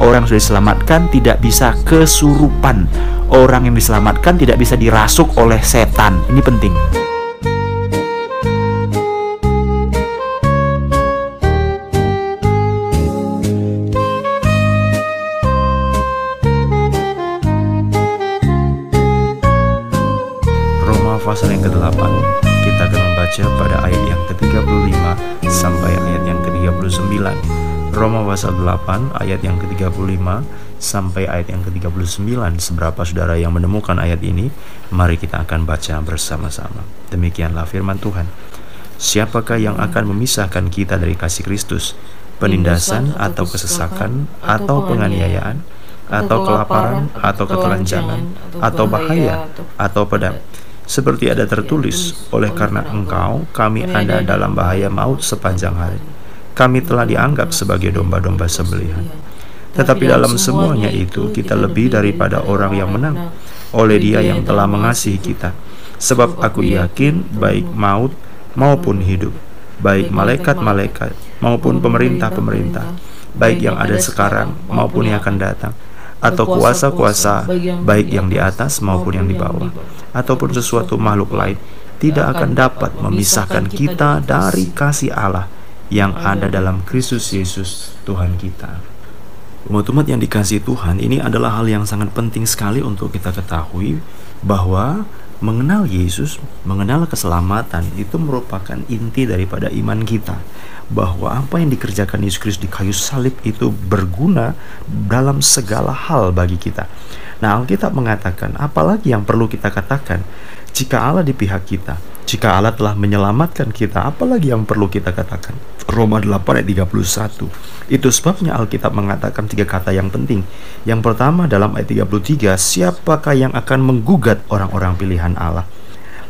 orang sudah diselamatkan tidak bisa kesurupan. Orang yang diselamatkan tidak bisa dirasuk oleh setan. Ini penting. Roma pasal yang ke-8 kita akan membaca pada ayat yang ke-35 sampai ayat yang ke-39 Roma pasal 8 ayat yang ke-35 sampai ayat yang ke-39 Seberapa saudara yang menemukan ayat ini Mari kita akan baca bersama-sama. Demikianlah firman Tuhan. Siapakah yang akan memisahkan kita dari kasih Kristus? Penindasan atau kesesakan atau penganiayaan atau kelaparan atau ketelanjangan atau bahaya atau pedang. seperti ada tertulis, oleh karena engkau kami ada dalam bahaya maut sepanjang hari. Kami telah dianggap sebagai domba-domba sembelihan. Tetapi dalam semuanya itu kita lebih daripada orang yang menang oleh dia yang telah mengasihi kita. Sebab aku yakin baik maut maupun hidup, baik malaikat-malaikat maupun pemerintah-pemerintah, baik yang ada sekarang maupun yang akan datang, atau kuasa-kuasa baik yang di atas maupun yang di bawah. ataupun sesuatu makhluk lain tidak akan dapat memisahkan kita dari kasih Allah yang ada dalam Kristus Yesus Tuhan kita. Umat-umat yang dikasih Tuhan ini adalah hal yang sangat penting sekali untuk kita ketahui bahwa mengenal Yesus, mengenal keselamatan itu merupakan inti daripada iman kita bahwa apa yang dikerjakan Yesus Kristus di kayu salib itu berguna dalam segala hal bagi kita. Nah, Alkitab mengatakan, apalagi yang perlu kita katakan jika Allah di pihak kita, jika Allah telah menyelamatkan kita, apalagi yang perlu kita katakan? Roma 8 ayat 31. Itu sebabnya Alkitab mengatakan tiga kata yang penting. Yang pertama dalam ayat 33, siapakah yang akan menggugat orang-orang pilihan Allah?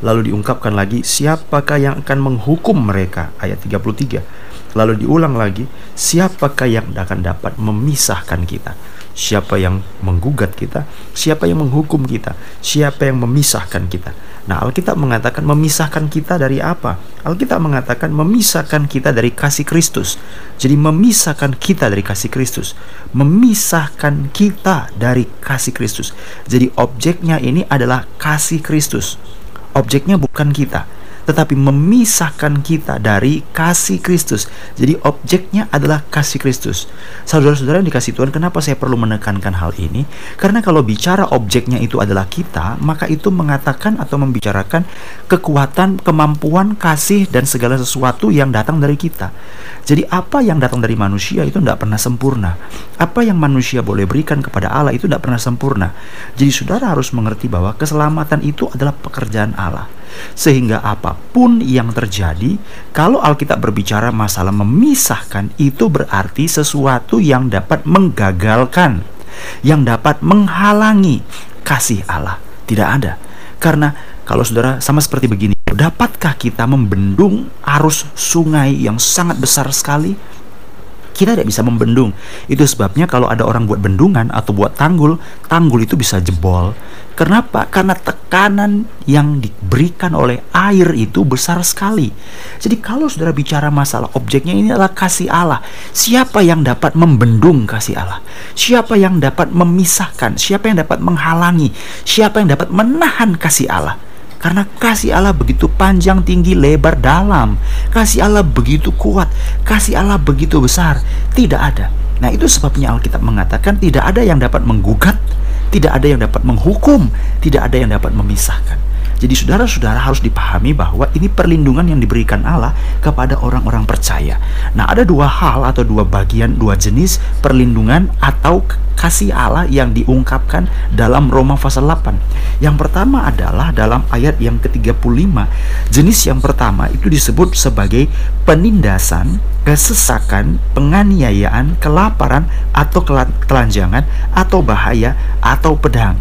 Lalu diungkapkan lagi, siapakah yang akan menghukum mereka? Ayat 33. Lalu diulang lagi, siapakah yang akan dapat memisahkan kita? Siapa yang menggugat kita? Siapa yang menghukum kita? Siapa yang memisahkan kita? Nah, Alkitab mengatakan memisahkan kita dari apa? Alkitab mengatakan memisahkan kita dari kasih Kristus. Jadi memisahkan kita dari kasih Kristus. Memisahkan kita dari kasih Kristus. Jadi objeknya ini adalah kasih Kristus. Objeknya bukan kita tetapi memisahkan kita dari kasih Kristus. Jadi objeknya adalah kasih Kristus. Saudara-saudara yang dikasih Tuhan, kenapa saya perlu menekankan hal ini? Karena kalau bicara objeknya itu adalah kita, maka itu mengatakan atau membicarakan kekuatan, kemampuan, kasih dan segala sesuatu yang datang dari kita. Jadi apa yang datang dari manusia itu tidak pernah sempurna. Apa yang manusia boleh berikan kepada Allah itu tidak pernah sempurna. Jadi saudara harus mengerti bahwa keselamatan itu adalah pekerjaan Allah. Sehingga apa pun yang terjadi, kalau Alkitab berbicara masalah memisahkan, itu berarti sesuatu yang dapat menggagalkan, yang dapat menghalangi kasih Allah. Tidak ada. Karena kalau saudara sama seperti begini, dapatkah kita membendung arus sungai yang sangat besar sekali? Kita tidak bisa membendung. Itu sebabnya kalau ada orang buat bendungan atau buat tanggul, tanggul itu bisa jebol. Kenapa? Karena tekanan yang diberikan oleh air itu besar sekali. Jadi kalau saudara bicara masalah objeknya ini adalah kasih Allah. Siapa yang dapat membendung kasih Allah? Siapa yang dapat memisahkan? Siapa yang dapat menghalangi? Siapa yang dapat menahan kasih Allah? Karena kasih Allah begitu panjang, tinggi, lebar, dalam. Kasih Allah begitu kuat. Kasih Allah begitu besar. Tidak ada. Nah itu sebabnya Alkitab mengatakan tidak ada yang dapat menggugat, tidak ada yang dapat menghukum, tidak ada yang dapat memisahkan. Jadi saudara-saudara harus dipahami bahwa ini perlindungan yang diberikan Allah kepada orang-orang percaya. Nah, ada dua hal atau dua bagian, dua jenis perlindungan atau kasih Allah yang diungkapkan dalam Roma pasal 8. Yang pertama adalah dalam ayat yang ke-35. Jenis yang pertama itu disebut sebagai penindasan, kesesakan, penganiayaan, kelaparan atau kelanjangan atau bahaya atau pedang.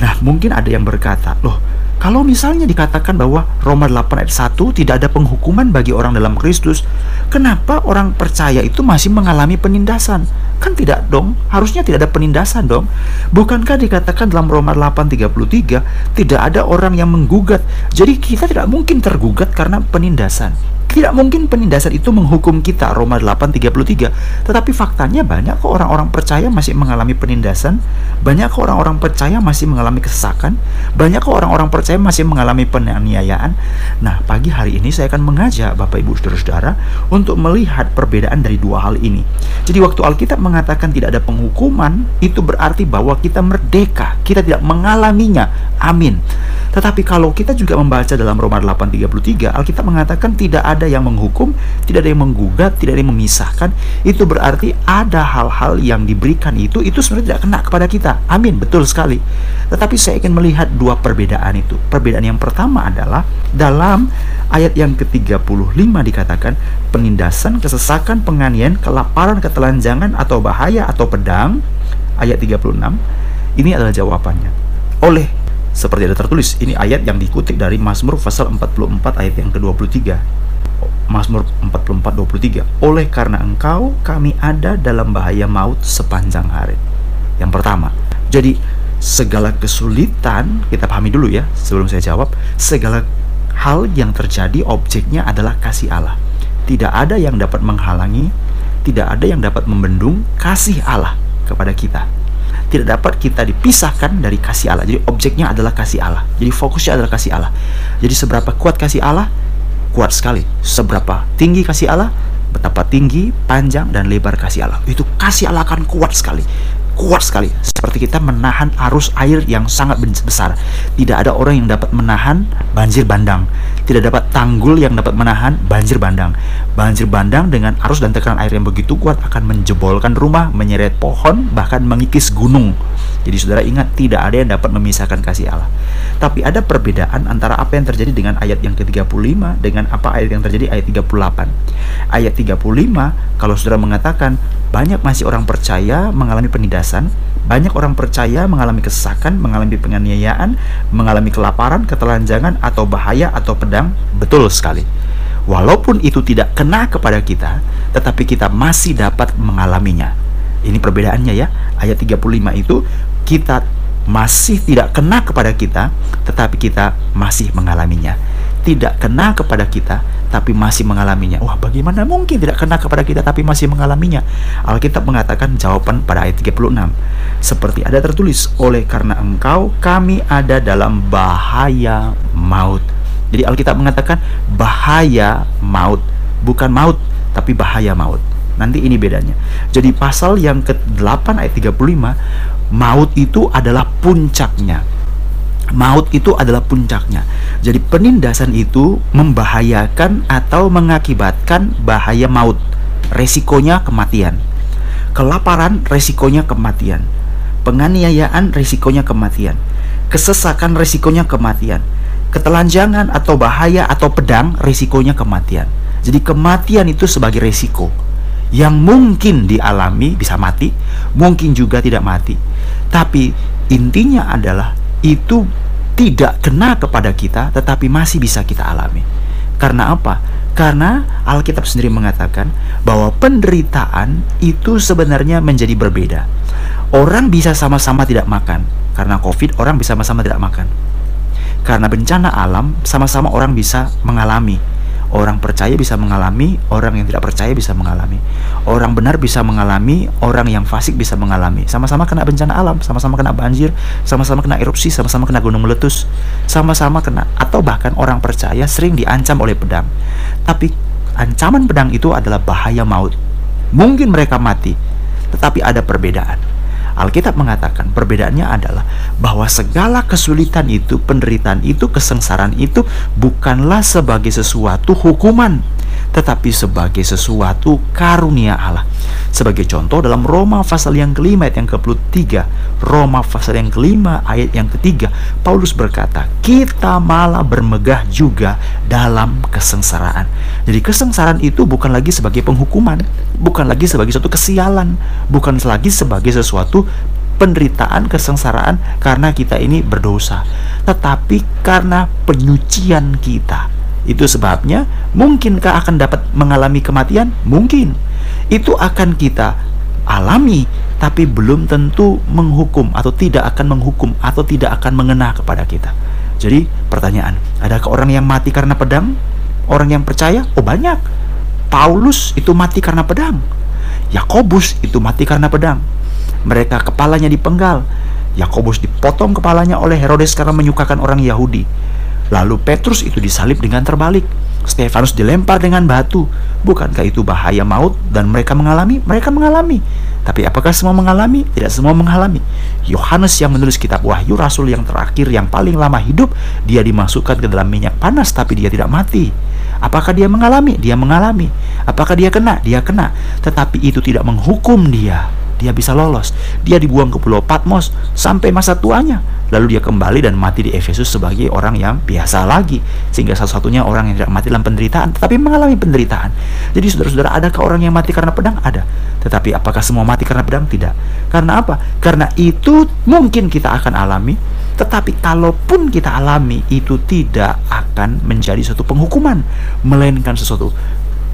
Nah, mungkin ada yang berkata, "Loh, kalau misalnya dikatakan bahwa Roma 8 ayat 1 tidak ada penghukuman bagi orang dalam Kristus, kenapa orang percaya itu masih mengalami penindasan? Kan tidak dong, harusnya tidak ada penindasan dong. Bukankah dikatakan dalam Roma 8:33 tidak ada orang yang menggugat. Jadi kita tidak mungkin tergugat karena penindasan. Tidak mungkin penindasan itu menghukum kita Roma 8:33. Tetapi faktanya banyak kok orang-orang percaya masih mengalami penindasan, banyak kok orang-orang percaya masih mengalami kesesakan, banyak kok orang-orang percaya masih mengalami penganiayaan. Nah, pagi hari ini saya akan mengajak Bapak Ibu Saudara-saudara untuk melihat perbedaan dari dua hal ini. Jadi waktu Alkitab mengatakan tidak ada penghukuman, itu berarti bahwa kita merdeka, kita tidak mengalaminya. Amin. Tetapi kalau kita juga membaca dalam Roma 8:33, Alkitab mengatakan tidak ada yang menghukum, tidak ada yang menggugat, tidak ada yang memisahkan. Itu berarti ada hal-hal yang diberikan itu itu sebenarnya tidak kena kepada kita. Amin, betul sekali. Tetapi saya ingin melihat dua perbedaan itu. Perbedaan yang pertama adalah dalam ayat yang ke-35 dikatakan penindasan, kesesakan, penganiayaan, kelaparan, ketelanjangan atau bahaya atau pedang. Ayat 36 ini adalah jawabannya. Oleh seperti ada tertulis, ini ayat yang dikutip dari Mazmur pasal 44 ayat yang ke-23. Mazmur 44 23. Oleh karena engkau kami ada dalam bahaya maut sepanjang hari. Yang pertama. Jadi segala kesulitan kita pahami dulu ya sebelum saya jawab, segala hal yang terjadi objeknya adalah kasih Allah. Tidak ada yang dapat menghalangi, tidak ada yang dapat membendung kasih Allah kepada kita tidak dapat kita dipisahkan dari kasih Allah. Jadi objeknya adalah kasih Allah. Jadi fokusnya adalah kasih Allah. Jadi seberapa kuat kasih Allah? Kuat sekali. Seberapa tinggi kasih Allah? Betapa tinggi, panjang, dan lebar kasih Allah. Itu kasih Allah akan kuat sekali kuat sekali. Seperti kita menahan arus air yang sangat besar. Tidak ada orang yang dapat menahan banjir bandang. Tidak dapat tanggul yang dapat menahan banjir bandang. Banjir bandang dengan arus dan tekanan air yang begitu kuat akan menjebolkan rumah menyeret pohon bahkan mengikis gunung. Jadi saudara ingat tidak ada yang dapat memisahkan kasih Allah. Tapi ada perbedaan antara apa yang terjadi dengan ayat yang ke-35 dengan apa ayat yang terjadi ayat 38 ayat 35 kalau saudara mengatakan banyak masih orang percaya mengalami penindasan, banyak orang percaya mengalami kesesakan, mengalami penganiayaan, mengalami kelaparan, ketelanjangan, atau bahaya atau pedang. Betul sekali. Walaupun itu tidak kena kepada kita, tetapi kita masih dapat mengalaminya. Ini perbedaannya ya. Ayat 35 itu kita masih tidak kena kepada kita, tetapi kita masih mengalaminya. Tidak kena kepada kita, tapi masih mengalaminya. Wah, bagaimana mungkin tidak kena kepada kita tapi masih mengalaminya? Alkitab mengatakan jawaban pada ayat 36. Seperti ada tertulis, oleh karena engkau kami ada dalam bahaya maut. Jadi Alkitab mengatakan bahaya maut, bukan maut, tapi bahaya maut. Nanti ini bedanya. Jadi pasal yang ke-8 ayat 35, maut itu adalah puncaknya maut itu adalah puncaknya. Jadi penindasan itu membahayakan atau mengakibatkan bahaya maut. Resikonya kematian. Kelaparan resikonya kematian. Penganiayaan resikonya kematian. Kesesakan resikonya kematian. Ketelanjangan atau bahaya atau pedang resikonya kematian. Jadi kematian itu sebagai resiko yang mungkin dialami bisa mati, mungkin juga tidak mati. Tapi intinya adalah itu tidak kena kepada kita tetapi masih bisa kita alami. Karena apa? Karena Alkitab sendiri mengatakan bahwa penderitaan itu sebenarnya menjadi berbeda. Orang bisa sama-sama tidak makan. Karena Covid orang bisa sama-sama tidak makan. Karena bencana alam sama-sama orang bisa mengalami Orang percaya bisa mengalami, orang yang tidak percaya bisa mengalami. Orang benar bisa mengalami, orang yang fasik bisa mengalami. Sama-sama kena bencana alam, sama-sama kena banjir, sama-sama kena erupsi, sama-sama kena gunung meletus, sama-sama kena atau bahkan orang percaya sering diancam oleh pedang. Tapi ancaman pedang itu adalah bahaya maut. Mungkin mereka mati, tetapi ada perbedaan. Alkitab mengatakan perbedaannya adalah bahwa segala kesulitan itu, penderitaan itu, kesengsaraan itu bukanlah sebagai sesuatu hukuman, tetapi sebagai sesuatu karunia Allah. Sebagai contoh dalam Roma pasal yang kelima ayat yang ke-23, Roma pasal yang kelima ayat yang ketiga, Paulus berkata, kita malah bermegah juga dalam kesengsaraan. Jadi kesengsaraan itu bukan lagi sebagai penghukuman, bukan lagi sebagai suatu kesialan, bukan lagi sebagai sesuatu penderitaan, kesengsaraan karena kita ini berdosa, tetapi karena penyucian kita. Itu sebabnya mungkinkah akan dapat mengalami kematian? Mungkin. Itu akan kita alami tapi belum tentu menghukum atau tidak akan menghukum atau tidak akan mengena kepada kita. Jadi pertanyaan, adakah orang yang mati karena pedang? orang yang percaya? Oh banyak. Paulus itu mati karena pedang. Yakobus itu mati karena pedang. Mereka kepalanya dipenggal. Yakobus dipotong kepalanya oleh Herodes karena menyukakan orang Yahudi. Lalu Petrus itu disalib dengan terbalik. Stefanus dilempar dengan batu. Bukankah itu bahaya maut dan mereka mengalami? Mereka mengalami. Tapi apakah semua mengalami? Tidak semua mengalami. Yohanes yang menulis kitab Wahyu, rasul yang terakhir yang paling lama hidup, dia dimasukkan ke dalam minyak panas tapi dia tidak mati. Apakah dia mengalami? Dia mengalami. Apakah dia kena? Dia kena. Tetapi itu tidak menghukum dia dia bisa lolos. Dia dibuang ke Pulau Patmos sampai masa tuanya. Lalu dia kembali dan mati di Efesus sebagai orang yang biasa lagi. Sehingga satu-satunya orang yang tidak mati dalam penderitaan, tetapi mengalami penderitaan. Jadi saudara-saudara, adakah orang yang mati karena pedang? Ada. Tetapi apakah semua mati karena pedang? Tidak. Karena apa? Karena itu mungkin kita akan alami, tetapi kalaupun kita alami, itu tidak akan menjadi suatu penghukuman, melainkan sesuatu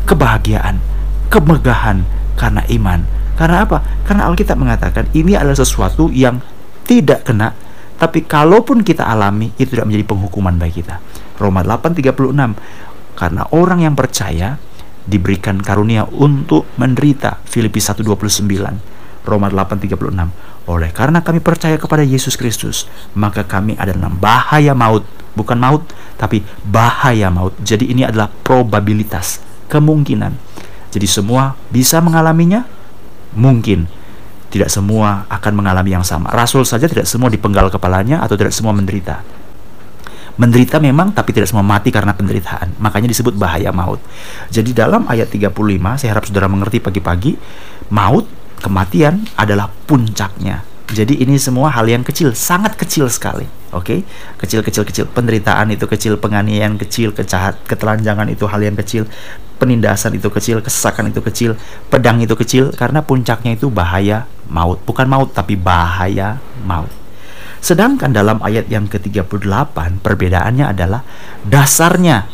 kebahagiaan, kemegahan karena iman karena apa? Karena Alkitab mengatakan ini adalah sesuatu yang tidak kena, tapi kalaupun kita alami itu tidak menjadi penghukuman bagi kita. Roma 8:36 karena orang yang percaya diberikan karunia untuk menderita. Filipi 1:29. Roma 8:36. Oleh karena kami percaya kepada Yesus Kristus, maka kami ada dalam bahaya maut, bukan maut, tapi bahaya maut. Jadi ini adalah probabilitas, kemungkinan. Jadi semua bisa mengalaminya, mungkin tidak semua akan mengalami yang sama. Rasul saja tidak semua dipenggal kepalanya atau tidak semua menderita. Menderita memang tapi tidak semua mati karena penderitaan. Makanya disebut bahaya maut. Jadi dalam ayat 35 saya harap saudara mengerti pagi-pagi maut kematian adalah puncaknya. Jadi ini semua hal yang kecil, sangat kecil sekali. Oke, okay? kecil-kecil kecil penderitaan itu kecil, penganiayaan kecil, kecahat, ketelanjangan itu hal yang kecil, penindasan itu kecil, kesesakan itu kecil, pedang itu kecil karena puncaknya itu bahaya maut, bukan maut tapi bahaya maut. Sedangkan dalam ayat yang ke-38 perbedaannya adalah dasarnya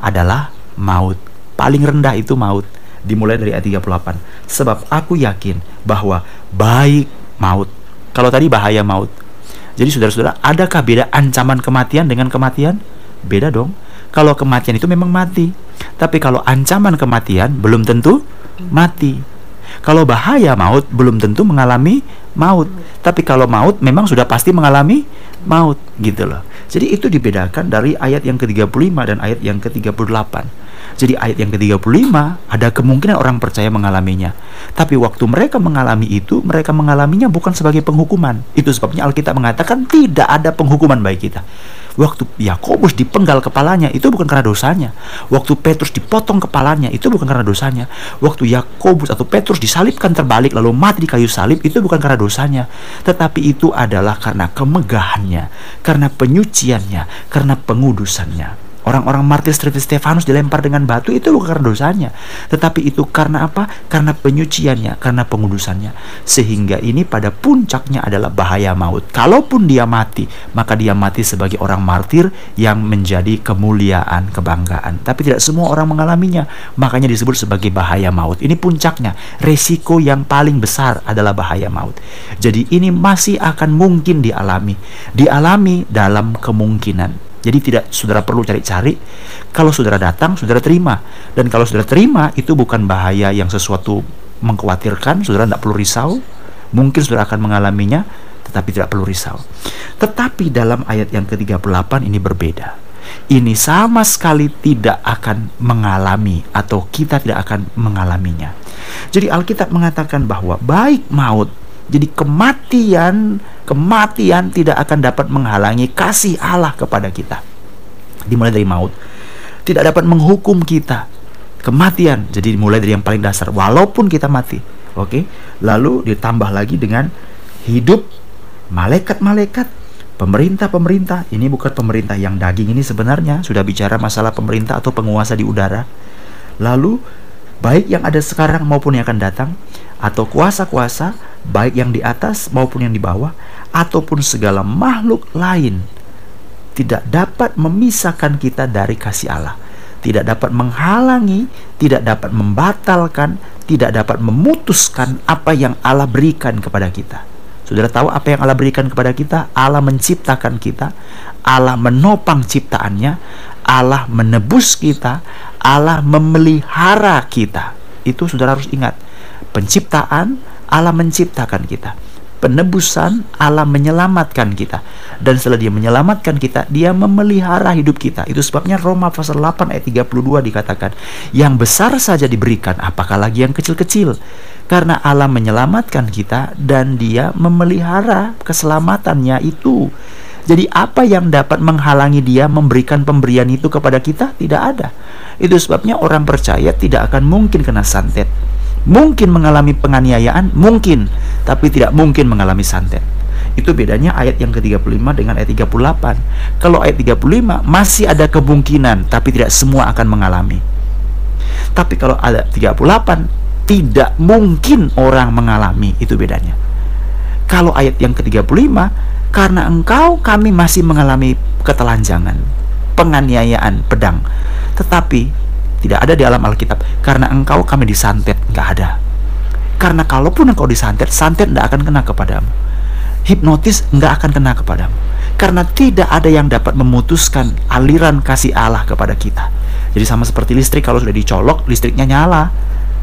adalah maut. Paling rendah itu maut dimulai dari ayat 38. Sebab aku yakin bahwa baik maut. Kalau tadi bahaya maut. Jadi saudara-saudara, adakah beda ancaman kematian dengan kematian? Beda dong. Kalau kematian itu memang mati, tapi kalau ancaman kematian belum tentu mati. Kalau bahaya maut belum tentu mengalami maut. Tapi kalau maut memang sudah pasti mengalami maut gitu loh. Jadi itu dibedakan dari ayat yang ke-35 dan ayat yang ke-38. Jadi ayat yang ke-35 ada kemungkinan orang percaya mengalaminya. Tapi waktu mereka mengalami itu, mereka mengalaminya bukan sebagai penghukuman. Itu sebabnya Alkitab mengatakan tidak ada penghukuman bagi kita. Waktu Yakobus dipenggal kepalanya itu bukan karena dosanya. Waktu Petrus dipotong kepalanya itu bukan karena dosanya. Waktu Yakobus atau Petrus disalibkan terbalik lalu mati di kayu salib itu bukan karena dosanya, tetapi itu adalah karena kemegahannya, karena penyuciannya, karena pengudusannya. Orang-orang martir seperti Stefanus dilempar dengan batu itu bukan karena dosanya, tetapi itu karena apa? Karena penyuciannya, karena pengudusannya. Sehingga ini pada puncaknya adalah bahaya maut. Kalaupun dia mati, maka dia mati sebagai orang martir yang menjadi kemuliaan, kebanggaan. Tapi tidak semua orang mengalaminya, makanya disebut sebagai bahaya maut. Ini puncaknya, resiko yang paling besar adalah bahaya maut. Jadi ini masih akan mungkin dialami, dialami dalam kemungkinan. Jadi tidak saudara perlu cari-cari. Kalau saudara datang, saudara terima. Dan kalau saudara terima, itu bukan bahaya yang sesuatu mengkhawatirkan. Saudara tidak perlu risau. Mungkin saudara akan mengalaminya, tetapi tidak perlu risau. Tetapi dalam ayat yang ke-38 ini berbeda. Ini sama sekali tidak akan mengalami atau kita tidak akan mengalaminya. Jadi Alkitab mengatakan bahwa baik maut jadi kematian, kematian tidak akan dapat menghalangi kasih Allah kepada kita. Dimulai dari maut. Tidak dapat menghukum kita. Kematian. Jadi dimulai dari yang paling dasar walaupun kita mati. Oke. Lalu ditambah lagi dengan hidup malaikat-malaikat pemerintah-pemerintah. Ini bukan pemerintah yang daging ini sebenarnya sudah bicara masalah pemerintah atau penguasa di udara. Lalu baik yang ada sekarang maupun yang akan datang atau kuasa-kuasa baik yang di atas maupun yang di bawah ataupun segala makhluk lain tidak dapat memisahkan kita dari kasih Allah tidak dapat menghalangi, tidak dapat membatalkan, tidak dapat memutuskan apa yang Allah berikan kepada kita. Saudara tahu apa yang Allah berikan kepada kita? Allah menciptakan kita, Allah menopang ciptaannya, Allah menebus kita, Allah memelihara kita. Itu saudara harus ingat. Penciptaan, Allah menciptakan kita. Penebusan Allah menyelamatkan kita. Dan setelah dia menyelamatkan kita dia memelihara hidup kita. Itu sebabnya Roma pasal 8 ayat 32 dikatakan yang besar saja diberikan apakah lagi yang kecil-kecil? Karena Allah menyelamatkan kita dan dia memelihara keselamatannya itu. Jadi apa yang dapat menghalangi dia memberikan pemberian itu kepada kita? Tidak ada. Itu sebabnya orang percaya tidak akan mungkin kena santet Mungkin mengalami penganiayaan, mungkin, tapi tidak mungkin mengalami santet. Itu bedanya ayat yang ke-35 dengan ayat 38. Kalau ayat 35 masih ada kemungkinan, tapi tidak semua akan mengalami. Tapi kalau ayat 38 tidak mungkin orang mengalami, itu bedanya. Kalau ayat yang ke-35 karena engkau kami masih mengalami ketelanjangan, penganiayaan pedang. Tetapi tidak ada di alam Alkitab. Karena engkau kami disantet, nggak ada. Karena kalaupun engkau disantet, santet tidak akan kena kepadamu. Hipnotis nggak akan kena kepadamu. Karena tidak ada yang dapat memutuskan aliran kasih Allah kepada kita. Jadi sama seperti listrik kalau sudah dicolok, listriknya nyala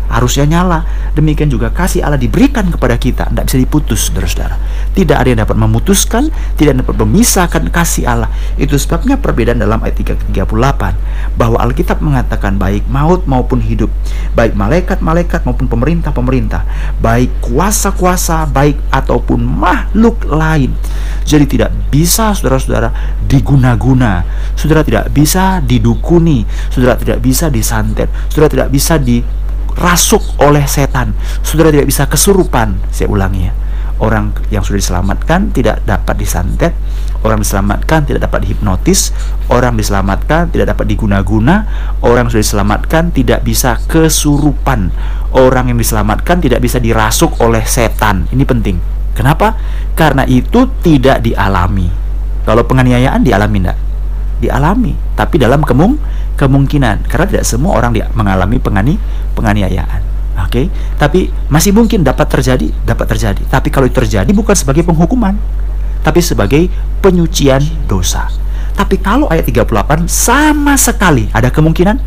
harusnya nyala. Demikian juga kasih Allah diberikan kepada kita, tidak bisa diputus, saudara-saudara. Tidak ada yang dapat memutuskan, tidak dapat memisahkan kasih Allah. Itu sebabnya perbedaan dalam ayat 338 bahwa Alkitab mengatakan baik maut maupun hidup, baik malaikat-malaikat maupun pemerintah-pemerintah, baik kuasa-kuasa, baik ataupun makhluk lain. Jadi tidak bisa saudara-saudara diguna-guna, saudara tidak bisa didukuni, saudara tidak bisa disantet, saudara tidak bisa di rasuk oleh setan. Saudara tidak bisa kesurupan. Saya ulangi ya. Orang yang sudah diselamatkan tidak dapat disantet, orang diselamatkan tidak dapat dihipnotis, orang diselamatkan tidak dapat diguna-guna, orang yang sudah diselamatkan tidak bisa kesurupan, orang yang diselamatkan tidak bisa dirasuk oleh setan. Ini penting. Kenapa? Karena itu tidak dialami. Kalau penganiayaan dialami enggak? Dialami, tapi dalam kemung kemungkinan karena tidak semua orang mengalami pengani penganiayaan. Oke, okay? tapi masih mungkin dapat terjadi, dapat terjadi. Tapi kalau terjadi bukan sebagai penghukuman, tapi sebagai penyucian dosa. Tapi kalau ayat 38 sama sekali ada kemungkinan?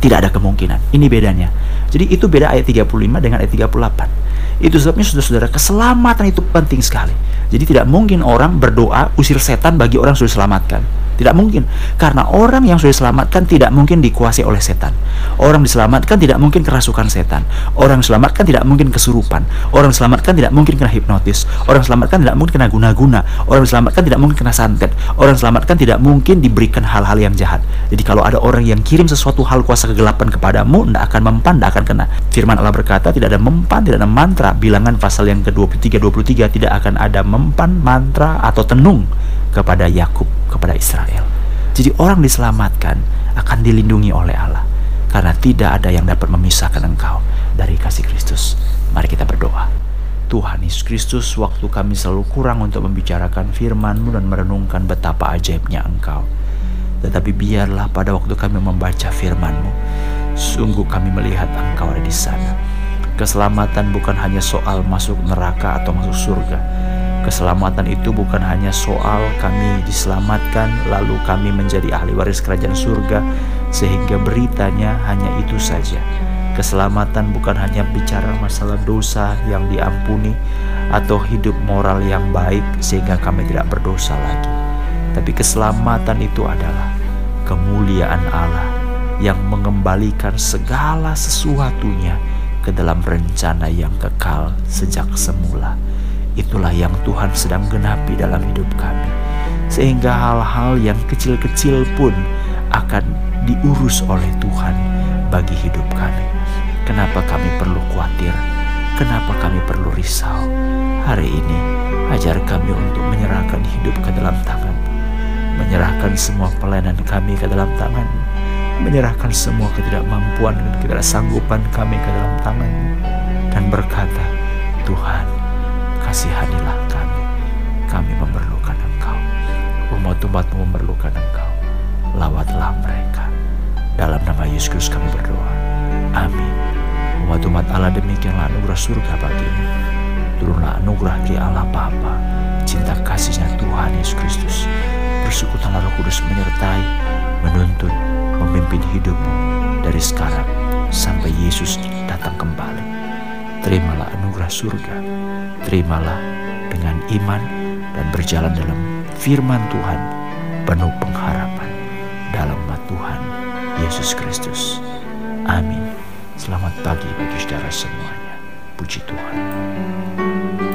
Tidak ada kemungkinan. Ini bedanya. Jadi itu beda ayat 35 dengan ayat 38. Itu sebabnya saudara-saudara keselamatan itu penting sekali. Jadi tidak mungkin orang berdoa usir setan bagi orang sudah selamatkan tidak mungkin. Karena orang yang sudah diselamatkan tidak mungkin dikuasai oleh setan. Orang diselamatkan tidak mungkin kerasukan setan. Orang diselamatkan tidak mungkin kesurupan. Orang diselamatkan tidak mungkin kena hipnotis. Orang diselamatkan tidak mungkin kena guna-guna. Orang diselamatkan tidak mungkin kena santet. Orang diselamatkan tidak mungkin diberikan hal-hal yang jahat. Jadi kalau ada orang yang kirim sesuatu hal kuasa kegelapan kepadamu, tidak akan mempan, tidak akan kena. Firman Allah berkata tidak ada mempan, tidak ada mantra. Bilangan pasal yang ke-23 23 tidak akan ada mempan, mantra atau tenung kepada Yakub, kepada Israel. Jadi orang diselamatkan akan dilindungi oleh Allah karena tidak ada yang dapat memisahkan engkau dari kasih Kristus. Mari kita berdoa. Tuhan Yesus Kristus, waktu kami selalu kurang untuk membicarakan firman-Mu dan merenungkan betapa ajaibnya Engkau. Tetapi biarlah pada waktu kami membaca firman-Mu, sungguh kami melihat Engkau ada di sana. Keselamatan bukan hanya soal masuk neraka atau masuk surga, Keselamatan itu bukan hanya soal kami diselamatkan lalu kami menjadi ahli waris kerajaan surga sehingga beritanya hanya itu saja. Keselamatan bukan hanya bicara masalah dosa yang diampuni atau hidup moral yang baik sehingga kami tidak berdosa lagi. Tapi keselamatan itu adalah kemuliaan Allah yang mengembalikan segala sesuatunya ke dalam rencana yang kekal sejak semula. Itulah yang Tuhan sedang genapi dalam hidup kami. Sehingga hal-hal yang kecil-kecil pun akan diurus oleh Tuhan bagi hidup kami. Kenapa kami perlu khawatir? Kenapa kami perlu risau? Hari ini ajar kami untuk menyerahkan hidup ke dalam tangan menyerahkan semua pelayanan kami ke dalam tangan menyerahkan semua ketidakmampuan dan ketidaksanggupan kami ke dalam tangan dan berkata, Tuhan, kasihanilah kami. Kami memerlukan Engkau. Umat-umatmu memerlukan Engkau. Lawatlah mereka. Dalam nama Yesus kami berdoa. Amin. Umat-umat Allah demikianlah anugerah surga bagimu. Turunlah anugerah dari Allah Bapa, cinta kasihnya Tuhan Yesus Kristus, persekutuan Roh Kudus menyertai, menuntun, memimpin hidupmu dari sekarang sampai Yesus datang kembali. Terimalah anugerah surga, terimalah dengan iman dan berjalan dalam firman Tuhan penuh pengharapan dalam nama Tuhan Yesus Kristus. Amin. Selamat pagi bagi saudara semuanya. Puji Tuhan.